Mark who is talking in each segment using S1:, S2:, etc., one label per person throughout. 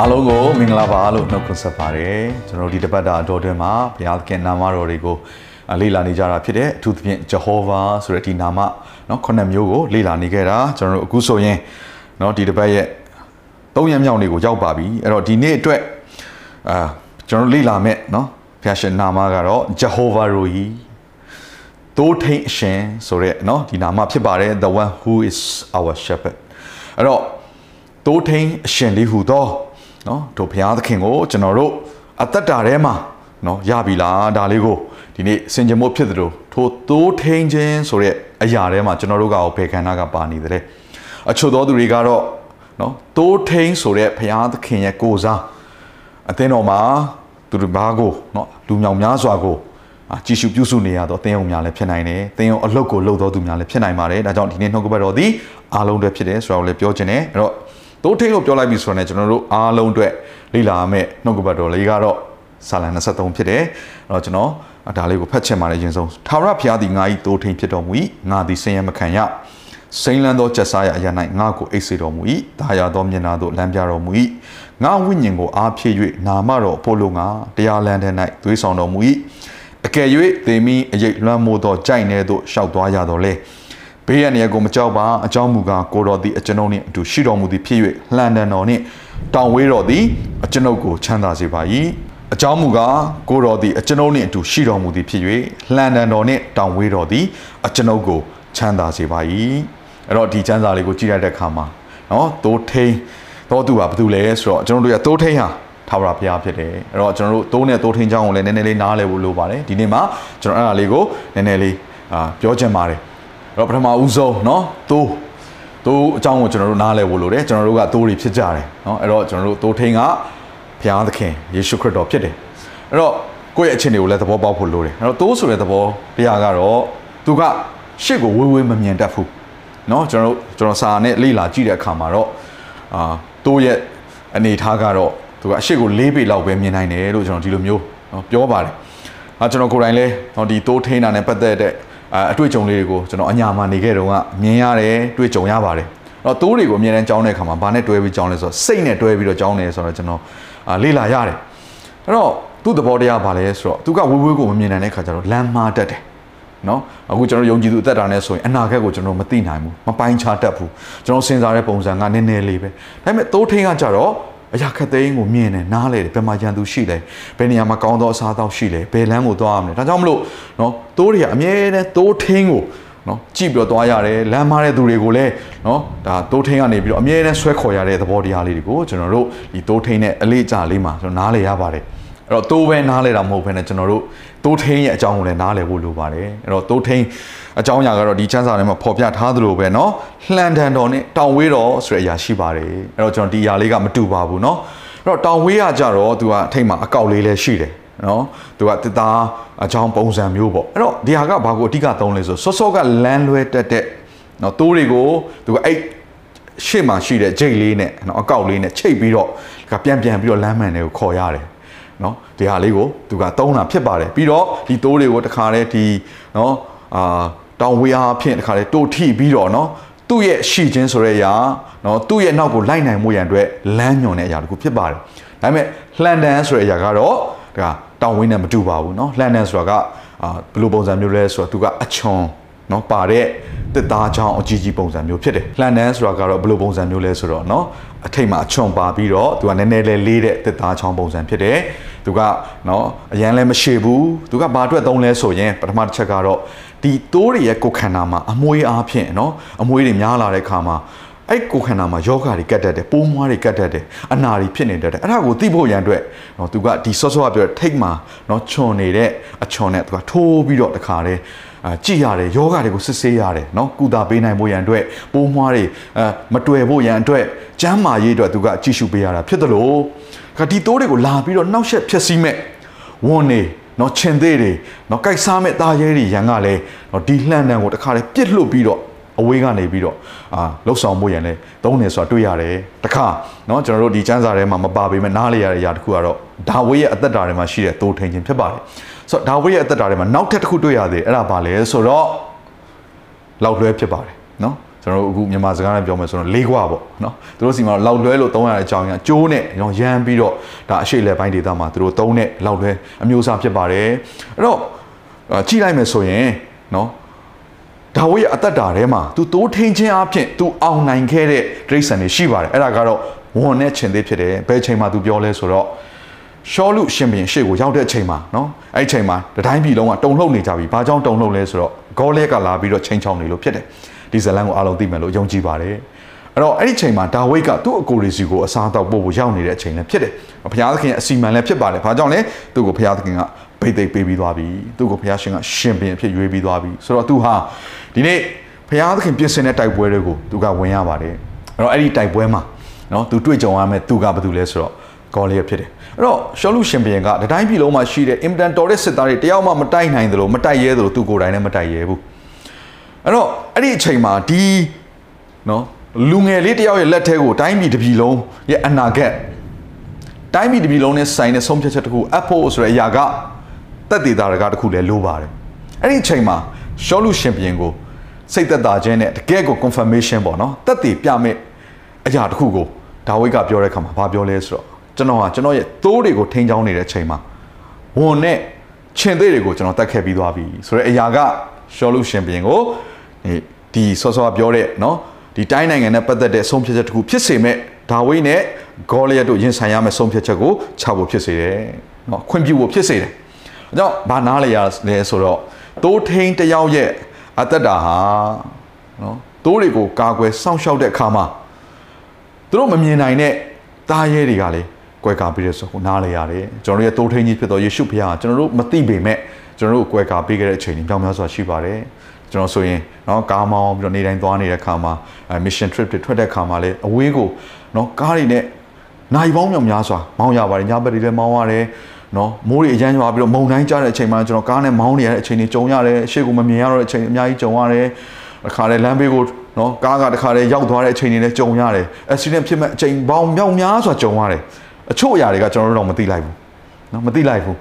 S1: အားလုံးကိုမင်္ဂလာပါလို့နှုတ်ခွန်းဆက်ပါတယ်ကျွန်တော်တို့ဒီတပတ်တာအတော်တွင်မှာဘုရားသခင်နာမတော်တွေကိုလေ့လာနေကြတာဖြစ်တဲ့အထူးသဖြင့် Jehovah ဆိုတဲ့ဒီနာမเนาะခုနှစ်မျိုးကိုလေ့လာနေခဲ့တာကျွန်တော်တို့အခုဆိုရင်เนาะဒီတပတ်ရဲ့သုံးရမြောက်နေ့ကိုရောက်ပါပြီအဲ့တော့ဒီနေ့အတွက်အာကျွန်တော်လေ့လာမဲ့เนาะဘုရားရှင်နာမကတော့ Jehovah Roi တိုးထိန်အရှင်ဆိုတဲ့เนาะဒီနာမဖြစ်ပါတယ် the one who is our shepherd အဲ့တော့တိုးထိန်အရှင်လေးဟူသော နော်တို့ဘုရားသခင်ကိုကျွန်တော်တို့အသက်တာထဲမှာနော်ရပြီလားဒါလေးကိုဒီနေ့စင်ကြမို့ဖြစ်သလိုထိုသိုးထိန်ခြင်းဆိုတဲ့အရာထဲမှာကျွန်တော်တို့ကောဘယ်ခန္ဓာကပါနေတယ်အချို့သောသူတွေကတော့နော်သိုးထိန်ဆိုတဲ့ဘုရားသခင်ရဲ့ကိုစားအသင်းတော်မှာသူတို့ဘာကိုနော်လူမြောင်များစွာကိုကြည်ရှုပြုစုနေရတော့အသင်းတော်များလည်းဖြစ်နိုင်တယ်အသင်းတော်အလုပ်ကိုလုပ်တော်သူများလည်းဖြစ်နိုင်ပါတယ်ဒါကြောင့်ဒီနေ့နှုတ်ကပတ်တော်သည်အားလုံးတွေဖြစ်တယ်ဆိုတော့လည်းပြောခြင်းနဲ့အဲ့တော့ တိုးထိန်လို့ပြောလိုက်ပြီဆိုတော့ကျွန်တော်တို့အားလုံးအတွက်လေ့လာရမယ့်နှုတ်ကပတ်တော်လေးကတော့စာလံ23ဖြစ်တယ်အဲ့တော့ကျွန်တော်ဒါလေးကိုဖတ်ချင်ပါတယ်ရင်ဆုံးသာရဘုရားသည်ငါ၏တိုးထိန်ဖြစ်တော်မူ၏ငါသည်ဆင်းရဲမခံရစိမ့်လန်းသောကျက်စားရအရာ၌ငါကိုအိတ်စေတော်မူ၏ဒါရသောမျက်နာသို့လမ်းပြတော်မူ၏ငါဝိညာဉ်ကိုအားဖြည့်၍နာမတော်ဖို့လုံငါတရားလမ်းထဲ၌သွေးဆောင်တော်မူ၏အကယ်၍သေမီအရေးလွှမ်းမိုးသောကြိုက်နေသို့ရှောက်သွားရတော်လေ ဘေးရန်ရကိုမကြောက်ပါအကြောင်းမူကားကိုတော်သည်အကျွန်ုပ်နှင့်အတူရှိတော်မူသည်ဖြစ်၍လှန်တန်တော်နှင့်တောင်ဝေးတော်သည်အကျွန်ုပ်ကိုချမ်းသာစေပါ၏အကြောင်းမူကားကိုတော်သည်အကျွန်ုပ်နှင့်အတူရှိတော်မူသည်ဖြစ်၍လှန်တန်တော်နှင့်တောင်ဝေးတော်သည်အကျွန်ုပ်ကိုချမ်းသာစေပါ၏အဲ့တော့ဒီချမ်းသာလေးကိုကြည့်ရတဲ့အခါမှာနော်သိုးထိန်တော့သူကဘာတူလဲဆိုတော့ကျွန်တော်တို့ရသိုးထိန်ဟာထာဝရဘုရားဖြစ်တယ်အဲ့တော့ကျွန်တော်တို့သိုးနဲ့သိုးထိန်ချောင်းကိုလည်းနည်းနည်းလေးနားလည်ဖို့လိုပါတယ်ဒီနေ့မှာကျွန်တော်အဲ့ဒါလေးကိုနည်းနည်းလေးအာပြောချင်ပါတယ်အဲ့ တော့ပထမဦးဆုံးเนาะသိုးသိုးအကြောင်းကိုကျွန်တော်တို့နားလည်ဖို့လိုတယ်ကျွန်တော်တို့ကသိုးတွေဖြစ်ကြတယ်เนาะအဲ့တော့ကျွန်တော်တို့သိုးထိန်ကဘုရားသခင်ယေရှုခရစ်တော်ဖြစ်တယ်အဲ့တော့ကိုယ့်ရဲ့အခြေအနေကိုလည်းသဘောပေါက်ဖို့လိုတယ်အဲ့တော့သိုးဆိုတဲ့သဘောတရားကတော့သူကရှစ်ကိုဝေးဝေးမမြင်တတ်ဘူးเนาะကျွန်တော်တို့ကျွန်တော်စာနဲ့လေ့လာကြည့်တဲ့အခါမှာတော့အာသိုးရဲ့အနေထားကတော့သူကအရှိကို၄ပေလောက်ပဲမြင်နိုင်တယ်လို့ကျွန်တော်ဒီလိုမျိုးเนาะပြောပါတယ်။အဲကျွန်တော်ကိုယ်တိုင်လဲเนาะဒီတိုးထိန်းတာနဲ့ပတ်သက်တဲ့ အတွေ့အကြုံလေးတွေကိုကျွန်တော်အညာမှာနေခဲ့တုန်းကမြင်ရတယ်တွေ့ကြုံရပါတယ်။တော့တိုးတွေကိုအမြဲတမ်းကြောင်းတဲ့အခါမှာဘာနဲ့တွဲပြီးကြောင်းလဲဆိုတော့စိတ်နဲ့တွဲပြီးတော့ကြောင်းတယ်ဆိုတော့ကျွန်တော်လေ့လာရတယ်။အဲ့တော့သူ့သဘောတရားဘာလဲဆိုတော့သူကဝေးဝေးကိုမမြင်နိုင်တဲ့ခါကျတော့လမ်းမာတတ်တယ်။နော်အခုကျွန်တော်ယုံကြည်သူအသက်တာနဲ့ဆိုရင်အနာဂတ်ကိုကျွန်တော်မသိနိုင်ဘူးမပိုင်းခြားတတ်ဘူးကျွန်တော်စဉ်းစားတဲ့ပုံစံကနည်းနည်းလေးပဲဒါပေမဲ့တိုးထင်းကကြတော့ အရာခက်သိန်းကိုမြင်တယ်နားလေတယ်ဘယ်မှာရန်သူရှိလဲဘယ်နေရာမှာကောင်းသောအစားအသောက်ရှိလဲဘယ်လမ်းကိုသွားရမလဲဒါကြောင့်မလို့နော်တိုးတွေကအမြဲတမ်းတိုးထင်းကိုနော်ကြည့်ပြီးတော့သွားရတယ်လမ်းမားတဲ့သူတွေကိုလည်းနော်ဒါတိုးထင်းကနေပြီးတော့အမြဲတမ်းဆွဲခေါ်ရတဲ့သဘောတရားလေးတွေကိုကျွန်တော်တို့ဒီတိုးထင်းနဲ့အလေးအကျလေးမှာကျွန်တော်နားလေရပါတယ်အဲ့တော့တိုးပဲနားလဲတာမဟုတ်ဘဲနဲ့ကျွန်တော်တို့တိုးထင်းရဲ့အကြောင်းကိုလည်းနားလဲဖို့လိုပါတယ်အဲ့တော့တိုးထင်း အကြောင်းအရာကတော့ဒီချမ်းစာထဲမှာဖော်ပြထားသလိုပဲเนาะလှန်တန်တော်နဲ့တောင်ဝေးတော်ဆိုတဲ့အရာရှိပါတယ်အဲ့တော့ကျွန်တော်ဒီအရာလေးကမတူပါဘူးเนาะအဲ့တော့တောင်ဝေးကကြတော့သူကအထိတ်မှာအကောက်လေးလည်းရှိတယ်နော်သူကတစ်သားအကြောင်းပုံစံမျိုးပေါ့အဲ့တော့ဒီဟာကဘာကိုအဓိကသုံးလဲဆိုစောစောကလမ်းလွဲတက်တဲ့နော်တိုးတွေကိုသူကအဲ့ရှေ့မှာရှိတဲ့ဂျိတ်လေးနဲ့နော်အကောက်လေးနဲ့ချိတ်ပြီးတော့ကပြန်ပြန်ပြီးတော့လမ်းမှန်တွေကိုခေါ်ရတယ်နော်ဒီဟာလေးကိုသူကသုံးတာဖြစ်ပါတယ်ပြီးတော့ဒီတိုးတွေကိုတခါတည်းဒီနော်အာ တောင်ဝေးအားဖြင့်တခါတည်းတိုးထိပြီးတော့နော်သူ့ရဲ့ရှီချင်းဆိုတဲ့အရာနော်သူ့ရဲ့နောက်ကိုလိုက်နိုင်မှုရန်အတွက်လမ်းညွန်တဲ့အရာတခုဖြစ်ပါတယ်ဒါပေမဲ့လှန်တန်ဆိုတဲ့အရာကတော့ဒါတောင်ဝင်းနဲ့မတူပါဘူးเนาะလှန်တန်ဆိုတာကအာဘယ်လိုပုံစံမျိုးလဲဆိုတော့သူကအချွန်เนาะပါတဲ့တစ်သားချောင်းအကြီးကြီးပုံစံမျိုးဖြစ်တယ်လှန်တန်ဆိုတာကတော့ဘယ်လိုပုံစံမျိုးလဲဆိုတော့เนาะ အထိတ်မှာအချွန်ပါပြီးတော့သူကနည်းနည်းလေးလေးတဲ့တစ်သားချောင်းပုံစံဖြစ်တယ်။သူကနော်အရန်လည်းမရှိဘူး။သူကဘာအတွက်သုံးလဲဆိုရင်ပထမတစ်ချက်ကတော့ဒီသိုးတွေရဲ့ကိုယ်ခန္ဓာမှာအမွေးအားဖြင့်နော်အမွေးတွေများလာတဲ့အခါမှာအဲ့ကိုခန္ဓာမှာယောဂါတွေကတ်တတ်တယ်ပိုးမွားတွေကတ်တတ်တယ်အနာတွေဖြစ်နေတတ်တယ်အဲ့ဒါကိုသိဖို့ရန်အတွက်နော်သူကဒီဆော့ဆော့ကပြောထိတ်မှာနော်ခြုံနေတဲ့အချွန်နဲ့သူကထိုးပြီးတော့တခါတည်း ကြည်ရတယ်ယောဂတွေကိုစစ်ဆေးရတယ်เนาะကုသပေးနိုင်ဖို့ရန်အတွက်ပိုးမွှားတွေအဲမတွေ့ဖို့ရန်အတွက်ကျန်းမာရေးအတွက်သူကကြည့်ရှုပေးရတာဖြစ်တယ်လို့ခဒီတိုးတွေကိုလာပြီးတော့နှောက်ယှက်ဖျက်ဆီးမဲ့ဝန်နေနော်ချင်သေးတွေနော်ကြိုက်စားမဲ့သားရဲတွေရန်ကလည်းနော်ဒီလှမ်းတန်းကိုတခါလေပြစ်လွတ်ပြီးတော့အဝေးကနေပြီးတော့အာလှုပ်ဆောင်မှုရန်လဲသုံးနေဆိုတာတွေ့ရတယ်တခါเนาะကျွန်တော်တို့ဒီစမ်းစာထဲမှာမပါပေမဲ့နားလေရတဲ့အရာတစ်ခုကတော့ဒါဝေးရဲ့အသက်တာထဲမှာရှိတဲ့တိုးထိန်ခြင်းဖြစ်ပါတယ် ဆိုတော့ဒါဝိရဲ့အသက်တာထဲမှာနောက်ထပ်တစ်ခုတွေ့ရသေးတယ်အဲ့ဒါဘာလဲဆိုတော့လောက်လွဲဖြစ်ပါတယ်နော်ကျွန်တော်တို့အခုမြန်မာစကားနဲ့ပြောမယ်ဆိုတော့လေးကွာပေါ့နော်သူတို့စီမှာလောက်လွဲလို့သုံးရတဲ့အကြောင်းအရာကျိုးနဲ့ရောရမ်းပြီးတော့ဒါအရှိလေပိုင်းဒေတာမှာသူတို့သုံးတဲ့လောက်လွဲအမျိုးအစားဖြစ်ပါတယ်အဲ့တော့ကြည့်လိုက်မယ်ဆိုရင်နော်ဒါဝိရဲ့အသက်တာထဲမှာသူတိုးထိန်ခြင်းအဖြစ်သူအောင်နိုင်ခဲ့တဲ့ဒိဋ္ဌိဆန်တွေရှိပါတယ်အဲ့ဒါကတော့ဝန်နဲ့ခြင်သေးဖြစ်တယ်ဘယ်ချိန်မှာသူပြောလဲဆိုတော့ ရှောလူရှင်ဘင်ရှေ့ကိုရောက်တဲ့အချိန်မှာနော်အဲ့အချိန်မှာတတိုင်းပြည်လုံးကတုံလှုပ်နေကြပြီဘာကြောင့်တုံလှုပ်လဲဆိုတော့ဂေါ်လဲကလာပြီးတော့ချိန်ချောင်းနေလို့ဖြစ်တယ်ဒီဇလန်ကိုအားလုံးသိမယ်လို့ယုံကြည်ပါတယ်အဲ့တော့အဲ့ဒီအချိန်မှာဒါဝိတ်ကသူ့အကိုရီစီကိုအစားတောက်ပို့ဖို့ရောက်နေတဲ့အချိန်လည်းဖြစ်တယ်ဘုရားသခင်အစီမံလည်းဖြစ်ပါတယ်ဘာကြောင့်လဲသူ့ကိုဘုရားသခင်ကဘိတ်သိပ်ပေးပြီးသွားပြီသူ့ကိုဘုရားရှင်ကရှင်ဘင်အဖြစ်ရွေးပြီးသွားပြီဆိုတော့သူဟာဒီနေ့ဘုရားသခင်ပြင်ဆင်တဲ့တိုက်ပွဲတွေကိုသူကဝင်ရပါတယ်အဲ့တော့အဲ့ဒီတိုက်ပွဲမှာနော်သူတွေ့ကြုံရမယ်သူကဘာတူလဲဆိုတော့ ဂေါလိယဖြစ်တယ်အဲ့တော့ရှောလူရှင်ဘုရင်ကတတိုင်းပြည်လုံးမှာရှိတဲ့အင်တန်တော်တဲ့စစ်သားတွေတယောက်မှမတိုက်နိုင်သလိုမတိုက်ရဲသလိုသူကိုယ်တိုင်လည်းမတိုက်ရဲဘူးအဲ့တော့အဲ့ဒီအချိန်မှာဒီနော်လူငယ်လေးတယောက်ရဲ့လက်ထဲကိုတိုင်းပြည်တစ်ပြည်လုံးရဲ့အနာဂတ်တိုင်းပြည်တစ်ပြည်လုံးနဲ့ဆိုင်တဲ့ဆုံးဖြတ်ချက်တစ်ခုအဖို့ဆိုတဲ့အရာကတက်တည်တာတကားတစ်ခုလည်းလိုပါတယ်အဲ့ဒီအချိန်မှာရှောလူရှင်ဘုရင်ကိုစိတ်သက်သာခြင်းနဲ့တကယ်ကို confirmation ပေါ့နော်တက်တည်ပြမဲ့အရာတစ်ခုကိုဒါဝိဒ်ကပြောတဲ့အခါမှာဘာပြောလဲဆိုတော့ ကျွန်တော်ဟာကျွန်တော်ရဲ့သိုးတွေကိုထိန်းချောင်းနေတဲ့အချိန်မှာဝန်နဲ့ခြင်သေးတွေကိုကျွန်တော်တတ်ခဲ့ပြီးသွားပြီဆိုတော့အရာကရှောလူရှင်ဘုရင်ကိုဒီဆော့ဆော့ပြောတဲ့နော်ဒီတိုင်းနိုင်ငံနဲ့ပတ်သက်တဲ့ဆုံးဖြတ်ချက်တစ်ခုဖြစ်စေမဲ့ဒါဝိဒ်နဲ့ဂေါလိယတ်တို့ရင်ဆိုင်ရမယ့်ဆုံးဖြတ်ချက်ကိုချဖို့ဖြစ်စေတယ်နော်ခွင့်ပြုဖို့ဖြစ်စေတယ်အဲကြောင့်ဘာနားလေရလဲဆိုတော့တိုးထိန်တယောက်ရဲ့အသက်တာဟာနော်တိုးတွေကိုကာကွယ်စောင့်ရှောက်တဲ့အခါမှာသူတို့မမြင်နိုင်တဲ့သားရဲတွေကလေ ကွဲကာပြီးတဲ့ဆိုကိုနားလေရတယ်ကျွန်တော်တို့ရဲ့တိုးထိန်ကြီးဖြစ်တော်ယေရှုဖခင်ကကျွန်တော်တို့မသိပေမဲ့ကျွန်တော်တို့ကွဲကာပေးခဲ့တဲ့အချိန်တွေကြောင်များစွာရှိပါတယ်ကျွန်တော်ဆိုရင်เนาะကားမောင်းပြီးတော့နေတိုင်းသွားနေတဲ့ခါမှာ mission trip တွေထွက်တဲ့ခါမှာလည်းအဝေးကိုเนาะကားတွေနဲ့နိုင်ပေါင်းမြောင်များစွာမောင်းရပါတယ်ညဘက်တွေလည်းမောင်းရတယ်နော်မိုးတွေအရမ်းရွာပြီးတော့မုန်တိုင်းကျတဲ့အချိန်မှာကျွန်တော်ကားနဲ့မောင်းနေရတဲ့အချိန်တွေကြုံရတယ်အရှိကိုမမြင်ရတော့တဲ့အချိန်အများကြီးကြုံရတယ်အခါလေလမ်းဘေးကိုနော်ကားကတခါလေရောက်သွားတဲ့အချိန်တွေလည်းကြုံရတယ် accident ဖြစ်မဲ့အချိန်ပေါင်းမြောက်များစွာကြုံရတယ် အချို့အရာတွေကကျွန်တော်တို့တော့မသိလိုက်ဘူးနော်မသိလိုက်ဘူး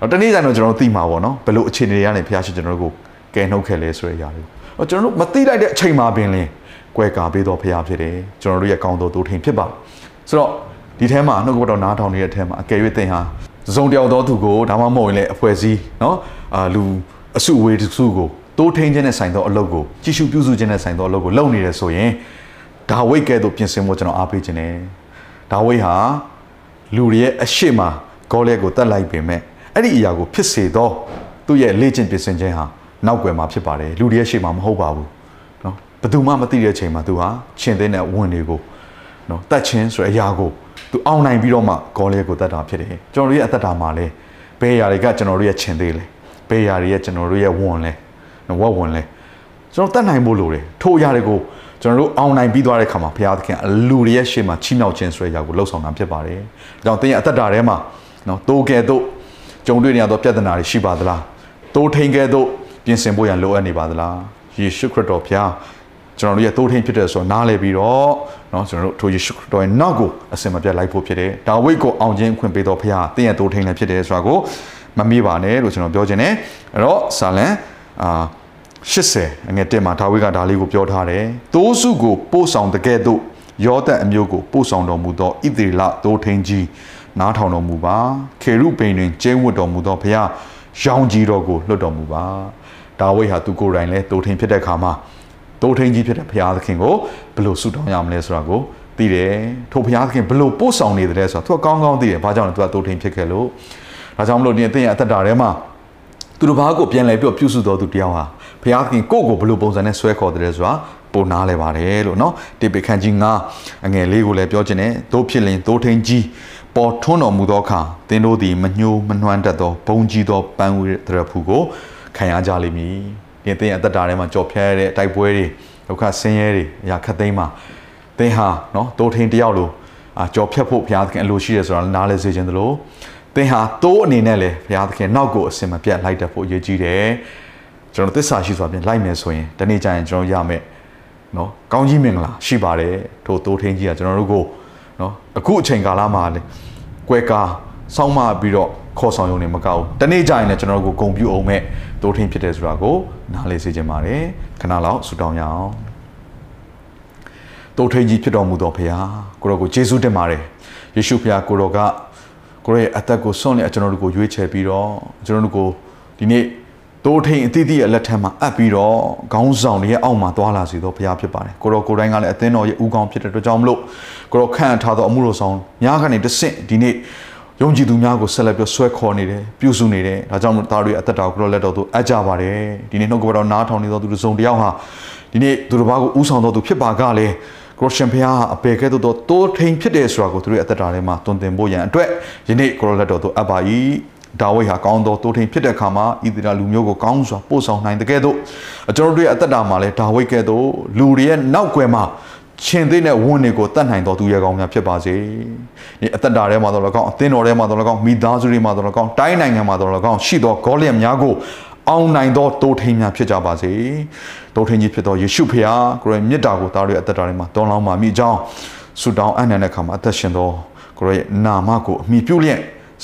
S1: တော့တနေ့တိုင်းတော့ကျွန်တော်တို့သိမှာပေါ့နော်ဘယ်လိုအခြေအနေတွေကနေဖျားရှိကျွန်တော်တို့ကိုကယ်နှုတ်ခဲ့လဲဆိုတဲ့အရာတွေကျွန်တော်တို့မသိလိုက်တဲ့အချိန်မှာပင်လင်းကွဲကာပေးတော့ဖျားဖြစ်တယ်ကျွန်တော်တို့ရဲ့ကောင်းတော်တိုးထိန်ဖြစ်ပါဆိုတော့ဒီထဲမှာနှုတ်ကပတော်နားထောင်နေတဲ့အထဲမှာအကယ်၍သင်ဟာစုံတယောက်သောသူကိုဒါမှမဟုတ်ရင်လည်းအဖွဲ့အစည်းเนาะအာလူအစုဝေးစုကိုတိုးထိန်ခြင်းနဲ့ဆိုင်သောအလုပ်ကိုကြီးစုပြုစုခြင်းနဲ့ဆိုင်သောအလုပ်ကိုလုပ်နေတယ်ဆိုရင်ဒါဝိတ်ကဲ့သို့ပြင်ဆင်ဖို့ကျွန်တော်အားပေးခြင်းနဲ့ဒါဝိတ်ဟာ လူတွေရဲ့အရှိမဂေါလက်ကိုတတ်လိုက်ပေမဲ့အဲ့ဒီအရာကိုဖြစ်စေသောသူ့ရဲ့လေ့ကျင့်ပြင်ဆင်ခြင်းဟာနောက်ွယ်မှာဖြစ်ပါတယ်လူတွေရဲ့ရှေ့မှာမဟုတ်ပါဘူးเนาะဘယ်သူမှမသိတဲ့အချိန်မှာသူဟာရှင်သိတဲ့ဝင်တွေကိုเนาะတတ်ခြင်းဆိုတဲ့အရာကိုသူအောင်နိုင်ပြီးတော့မှဂေါလေးကိုတတ်တာဖြစ်တယ်ကျွန်တော်တို့ရဲ့အသက်တာမှာလဲဘယ်အရာတွေကကျွန်တော်တို့ရဲ့ခြင်သေးလဲဘယ်အရာတွေရဲ့ကျွန်တော်တို့ရဲ့ဝန်လဲဝတ်ဝန်လဲကျွန်တော်တတ်နိုင်ဖို့လိုတယ်ထို့အရာတွေကို ကျွန်တော်တို့အောင်နိုင်ပြီးသွားတဲ့ခါမှာဘုရားသခင်အလူရရဲ့ရှေ့မှာချီးမြှောက်ခြင်းဆိုတဲ့ຢာကိုလှုပ်ဆောင်တာဖြစ်ပါတယ်။ဒါကြောင့်သင်ရဲ့အသက်တာထဲမှာနော်တိုးကဲတို့ကြုံတွေ့နေရသောပြဿနာတွေရှိပါသလား။တိုးထိန်ကဲတို့ပြင်ဆင်ဖို့ရန်လိုအပ်နေပါသလား။ယေရှုခရစ်တော်ဘုရားကျွန်တော်တို့ရဲ့တိုးထိန်ဖြစ်တဲ့ဆိုတော့နားလည်ပြီးတော့နော်ကျွန်တော်တို့ထိုယေရှုခရစ်တော်ရဲ့နောက်ကိုအစင်မပြတ်လိုက်ဖို့ဖြစ်တယ်။ဒါဝိတ်ကိုအောင်ခြင်းခွင့်ပေးတော်ဘုရားသင်ရဲ့တိုးထိန်လည်းဖြစ်တယ်ဆိုတာကိုမမေ့ပါနဲ့လို့ကျွန်တော်ပြောချင်တယ်။အဲ့တော့ဆာလံအာ 80အငယ်တက်မှာဒါဝိဒ်ကဒါလေးကိုပြောထားတယ်။တိုးစုကိုပို့ဆောင်တကဲ့သို့ယောသန်အမျိုးကိုပို့ဆောင်တော်မူသောဣသရေလတိုးထိန်ကြီးနားထောင်တော်မူပါ။ခေရုပိန်တွင်ကျင်းဝတ်တော်မူသောဘုရားရောင်ကြီးတော်ကိုလွတ်တော်မူပါ။ဒါဝိဒ်ဟာသူကိုယ်တိုင်လဲတိုးထိန်ဖြစ်တဲ့အခါမှာတိုးထိန်ကြီးဖြစ်တဲ့ဘုရားသခင်ကိုဘယ်လိုဆုတောင်းရမလဲဆိုတာကိုသိတယ်။ထိုဘုရားသခင်ဘယ်လိုပို့ဆောင်နေတယ်လဲဆိုတာသူကကောင်းကောင်းသိတယ်။ဘာကြောင့်လဲသူကတိုးထိန်ဖြစ်ခဲ့လို့ဒါကြောင့်မလို့ဒီအသင်ရဲ့အသက်တာထဲမှာသူတို့ဘာကိုပြန်လဲပြီးပြုစုတော်သူတယောက်ဟာ ဘုရားသခင်ကိုယ့်ကိုဘယ်လိုပုံစံနဲ့ဆွဲခေါ်တယ်ဆိုတာပုံနာလဲပါတယ်လို့เนาะတိပိခန်းကြီးငါအငယ်လေးကိုလည်းပြောခြင်းနဲ့သို့ဖြစ်လင်သို့ထင်းကြီးပေါ်ထွန်းတော်မူသောအခါသင်တို့သည်မညှိုးမနှွမ်းတတ်သောဘုံကြီးသောပန်းဝေးတရဖူကိုခံရကြလိမ့်မည် ဒီအသင်အသက်တာထဲမှာကြော်ဖြတ်ရတဲ့တိုက်ပွဲတွေဒုက္ခဆင်းရဲတွေအရာခတ်သိမ်းမှာသင်ဟာနော်တိုးထင်းတယောက်လိုအာကြော်ဖြတ်ဖို့ဘုရားသခင်အလိုရှိတယ်ဆိုတာနားလဲစေခြင်းသလိုသင်ဟာတိုးအနေနဲ့လေဘုရားသခင်နောက်ကိုအစင်မပြတ်လိုက်တတ်ဖို့အရေးကြီးတယ် ကျွန်တော်သစ္စာရှိစွာဖြင့်လိုက်မယ်ဆိုရင်တနေ့ကျရင်ကျွန်တော်ရမယ်နော်ကောင်းကြီးမင်္ဂလာရှိပါတယ်ထို့တိုးထင်းကြီးကကျွန်တော်တို့ကိုနော်အခုအချိန်ကာလမှာလေကွဲကားစောင်းမပြီးတော့ခေါ်ဆောင်ရုံနဲ့မကောက်ဘူးတနေ့ကျရင်လည်းကျွန်တော်တို့ကိုဂုံပြူအောင်မဲ့တိုးထင်းဖြစ်တယ်ဆိုတာကိုနားလေစေချင်ပါတယ်ခဏလောက်ဆူတောင်းရအောင်တိုးထင်းကြီးဖြစ်တော်မူတော်ဖခင်ကိုရောကိုယေရှုတင်ပါတယ်ယေရှုဖခင်ကိုရောကကိုရောရဲ့အသက်ကိုစွန့်လက်ကျွန်တော်တို့ကိုရွေးချယ်ပြီးတော့ကျွန်တော်တို့ကိုဒီနေ့ တိုးထိန်အသီးသီးရဲ့လက်ထက်မှာအပ်ပြီးတော့ခေါင်းဆောင်တွေရဲ့အောက်မှာသွားလာစေတော့ဘုရားဖြစ်ပါတယ်ကိုရောကိုတိုင်းကလည်းအသင်းတော်ရဲ့ဥကောင်းဖြစ်တဲ့အတွက်ကြောင့်မလို့ကိုရောခန့်ထားသောအမှုတော်ဆောင်များကနေတဆင့်ဒီနေ့ယုံကြည်သူများကိုဆက်လက်ပြီးဆွဲခေါ်နေတယ်ပြုစုနေတယ်ဒါကြောင့်မို့သားတွေအသက်တော်ကိုလက်တော်သူအပ်ကြပါတယ်ဒီနေ့နှုတ်ကပတော်နားထောင်နေသောသူတို့စုံတယောက်ဟာဒီနေ့သူတစ်ပါးကိုဥဆောင်တော်သူဖြစ်ပါကလည်းကရရှင်ဖျားအပေကဲ့သို့သောတိုးထိန်ဖြစ်တယ်ဆိုတာကိုသူတို့ရဲ့အသက်တာထဲမှာတွင်တင်ဖို့ရန်အတွက်ယနေ့ကိုရလက်တော်သူအပ်ပါ၏ ဒါဝိဒ်ဟာကောင်းသောတိုးထိန်ဖြစ်တဲ့အခါမှာဣသရေလလူမျိုးကိုကောင်းစွာပို့ဆောင်နိုင်တဲ့ကဲ့သို့ကျွန်တော်တို့ရဲ့အသက်တာမှာလည်းဒါဝိဒ်ကဲ့သို့လူတွေရဲ့နောက်ွယ်မှာရှင်သေးတဲ့ဝန်တွေကိုတတ်နိုင်တော်သူရဲ့ကောင်းများဖြစ်ပါစေ။ဒီအသက်တာထဲမှာတော့လည်းကောင်းအသင်းတော်ထဲမှာတော့လည်းကောင်းမိသားစုတွေမှာတော့လည်းကောင်းတိုင်းနိုင်ငံမှာတော့လည်းကောင်းရှိသောဂေါလျက်များကိုအောင်နိုင်သောတိုးထိန်များဖြစ်ကြပါစေ။တိုးထိန်ကြီးဖြစ်သောယေရှုဖခင်ကိုရဲ့မြတ်တာကိုသားတို့ရဲ့အသက်တာထဲမှာတောင်းလောင်းပါမိကြောင်းဆုတောင်းအနန္တခါမှာအသက်ရှင်သောကိုရဲ့နာမကိုအမိပြုလျက်